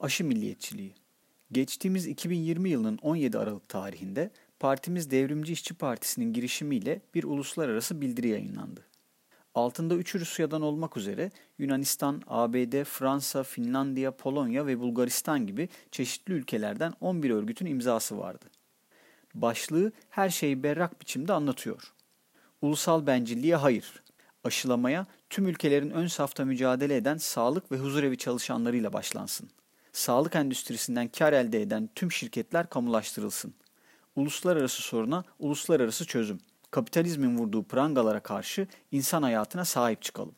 Aşı milliyetçiliği. Geçtiğimiz 2020 yılının 17 Aralık tarihinde partimiz Devrimci İşçi Partisi'nin girişimiyle bir uluslararası bildiri yayınlandı. Altında üç Rusya'dan olmak üzere Yunanistan, ABD, Fransa, Finlandiya, Polonya ve Bulgaristan gibi çeşitli ülkelerden 11 örgütün imzası vardı. Başlığı her şeyi berrak biçimde anlatıyor. Ulusal bencilliğe hayır, aşılamaya tüm ülkelerin ön safta mücadele eden sağlık ve huzurevi çalışanlarıyla başlansın. Sağlık endüstrisinden kar elde eden tüm şirketler kamulaştırılsın. Uluslararası soruna uluslararası çözüm. Kapitalizmin vurduğu prangalara karşı insan hayatına sahip çıkalım.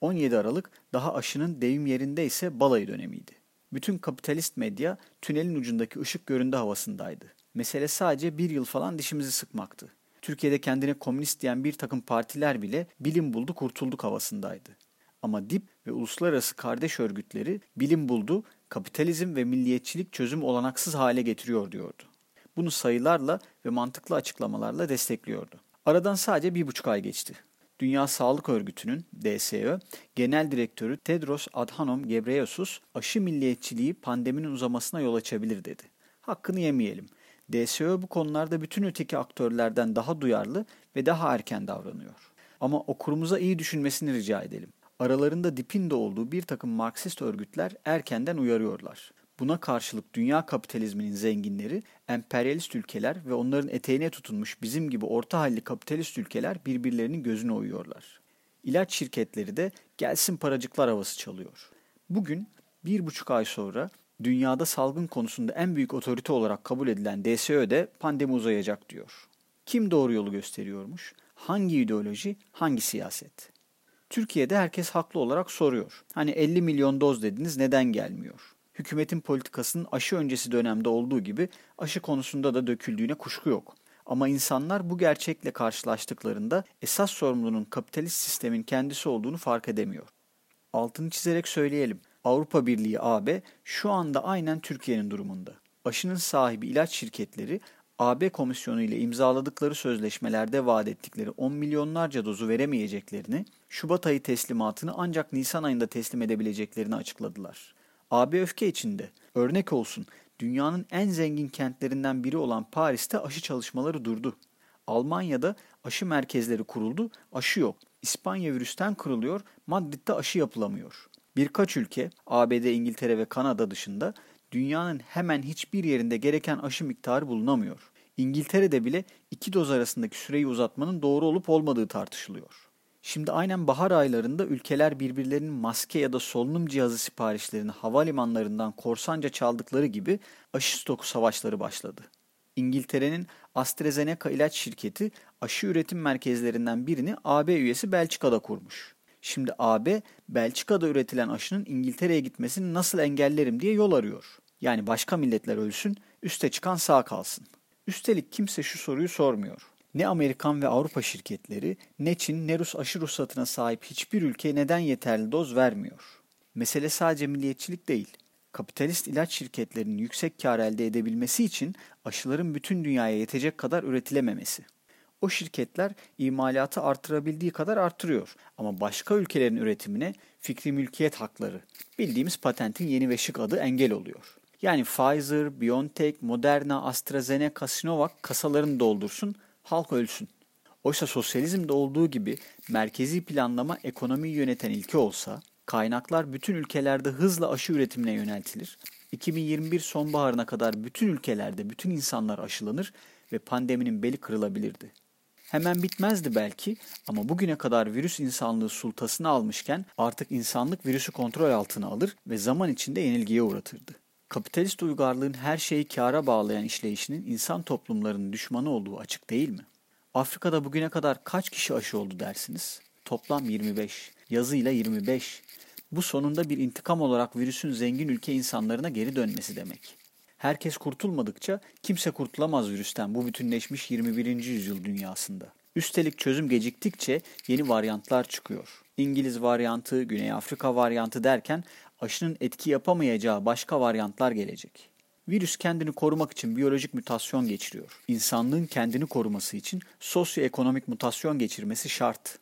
17 Aralık daha aşının devim yerinde ise balayı dönemiydi. Bütün kapitalist medya tünelin ucundaki ışık göründü havasındaydı. Mesele sadece bir yıl falan dişimizi sıkmaktı. Türkiye'de kendine komünist diyen bir takım partiler bile bilim buldu kurtulduk havasındaydı. Ama DİP ve uluslararası kardeş örgütleri bilim buldu, kapitalizm ve milliyetçilik çözüm olanaksız hale getiriyor diyordu. Bunu sayılarla ve mantıklı açıklamalarla destekliyordu. Aradan sadece bir buçuk ay geçti. Dünya Sağlık Örgütü'nün DSÖ Genel Direktörü Tedros Adhanom Ghebreyesus aşı milliyetçiliği pandeminin uzamasına yol açabilir dedi. Hakkını yemeyelim. DSÖ bu konularda bütün öteki aktörlerden daha duyarlı ve daha erken davranıyor. Ama okurumuza iyi düşünmesini rica edelim. Aralarında dipin de olduğu bir takım Marksist örgütler erkenden uyarıyorlar. Buna karşılık dünya kapitalizminin zenginleri, emperyalist ülkeler ve onların eteğine tutunmuş bizim gibi orta halli kapitalist ülkeler birbirlerinin gözüne uyuyorlar. İlaç şirketleri de gelsin paracıklar havası çalıyor. Bugün bir buçuk ay sonra dünyada salgın konusunda en büyük otorite olarak kabul edilen DSÖ de pandemi uzayacak diyor. Kim doğru yolu gösteriyormuş? Hangi ideoloji, hangi siyaset? Türkiye'de herkes haklı olarak soruyor. Hani 50 milyon doz dediniz neden gelmiyor? Hükümetin politikasının aşı öncesi dönemde olduğu gibi aşı konusunda da döküldüğüne kuşku yok. Ama insanlar bu gerçekle karşılaştıklarında esas sorumlunun kapitalist sistemin kendisi olduğunu fark edemiyor. Altını çizerek söyleyelim. Avrupa Birliği AB şu anda aynen Türkiye'nin durumunda. Aşının sahibi ilaç şirketleri AB komisyonu ile imzaladıkları sözleşmelerde vaat ettikleri 10 milyonlarca dozu veremeyeceklerini, Şubat ayı teslimatını ancak Nisan ayında teslim edebileceklerini açıkladılar. AB öfke içinde. Örnek olsun, dünyanın en zengin kentlerinden biri olan Paris'te aşı çalışmaları durdu. Almanya'da aşı merkezleri kuruldu, aşı yok. İspanya virüsten kırılıyor, Madrid'de aşı yapılamıyor. Birkaç ülke, ABD, İngiltere ve Kanada dışında dünyanın hemen hiçbir yerinde gereken aşı miktarı bulunamıyor. İngiltere'de bile iki doz arasındaki süreyi uzatmanın doğru olup olmadığı tartışılıyor. Şimdi aynen bahar aylarında ülkeler birbirlerinin maske ya da solunum cihazı siparişlerini havalimanlarından korsanca çaldıkları gibi aşı stoku savaşları başladı. İngiltere'nin AstraZeneca ilaç şirketi aşı üretim merkezlerinden birini AB üyesi Belçika'da kurmuş. Şimdi AB Belçika'da üretilen aşının İngiltere'ye gitmesini nasıl engellerim diye yol arıyor. Yani başka milletler ölsün, üste çıkan sağ kalsın. Üstelik kimse şu soruyu sormuyor. Ne Amerikan ve Avrupa şirketleri, ne Çin, ne Rus aşı ruhsatına sahip hiçbir ülke neden yeterli doz vermiyor? Mesele sadece milliyetçilik değil. Kapitalist ilaç şirketlerinin yüksek kar elde edebilmesi için aşıların bütün dünyaya yetecek kadar üretilememesi. O şirketler imalatı artırabildiği kadar artırıyor ama başka ülkelerin üretimine fikri mülkiyet hakları, bildiğimiz patentin yeni ve şık adı engel oluyor. Yani Pfizer, BioNTech, Moderna, AstraZeneca, Sinovac kasalarını doldursun, halk ölsün. Oysa sosyalizmde olduğu gibi merkezi planlama ekonomiyi yöneten ilke olsa, kaynaklar bütün ülkelerde hızla aşı üretimine yöneltilir. 2021 sonbaharına kadar bütün ülkelerde bütün insanlar aşılanır ve pandeminin beli kırılabilirdi. Hemen bitmezdi belki ama bugüne kadar virüs insanlığı sultasını almışken artık insanlık virüsü kontrol altına alır ve zaman içinde yenilgiye uğratırdı. Kapitalist uygarlığın her şeyi kâra bağlayan işleyişinin insan toplumlarının düşmanı olduğu açık değil mi? Afrika'da bugüne kadar kaç kişi aşı oldu dersiniz? Toplam 25. Yazıyla 25. Bu sonunda bir intikam olarak virüsün zengin ülke insanlarına geri dönmesi demek. Herkes kurtulmadıkça kimse kurtulamaz virüsten bu bütünleşmiş 21. yüzyıl dünyasında. Üstelik çözüm geciktikçe yeni varyantlar çıkıyor. İngiliz varyantı, Güney Afrika varyantı derken aşının etki yapamayacağı başka varyantlar gelecek. Virüs kendini korumak için biyolojik mutasyon geçiriyor. İnsanlığın kendini koruması için sosyoekonomik mutasyon geçirmesi şart.